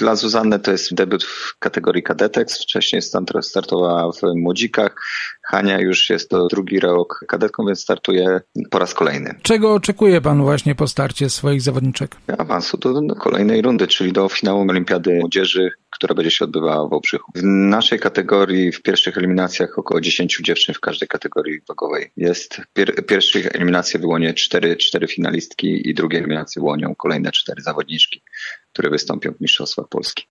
Dla Zuzanny to jest debiut w kategorii kadetek. Wcześniej startowała w młodzikach. Hania już jest to drugi rok kadetką, więc startuje po raz kolejny. Czego oczekuje pan właśnie po starcie swoich zawodniczek? Awansu do, do kolejnej rundy, czyli do finału Olimpiady Młodzieży, która będzie się odbywała w Wałbrzychu. W naszej kategorii, w pierwszych eliminacjach około 10 dziewczyn w każdej kategorii wagowej jest. Pier pierwszych eliminacji wyłonię cztery, cztery finalistki i drugie eliminacje wyłonią kolejne cztery zawodniczki, które wystąpią w Mistrzostwach Polski.